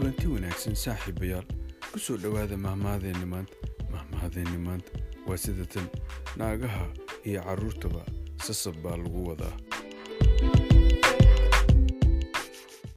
kulanti wanaagsan saaxiibayaal ku soo dhowaada mahmahadeenni maanta. Mahmahadeenni maanta waa sida tan naagaha iyo carruurtaba sasab baa lagu wadaa.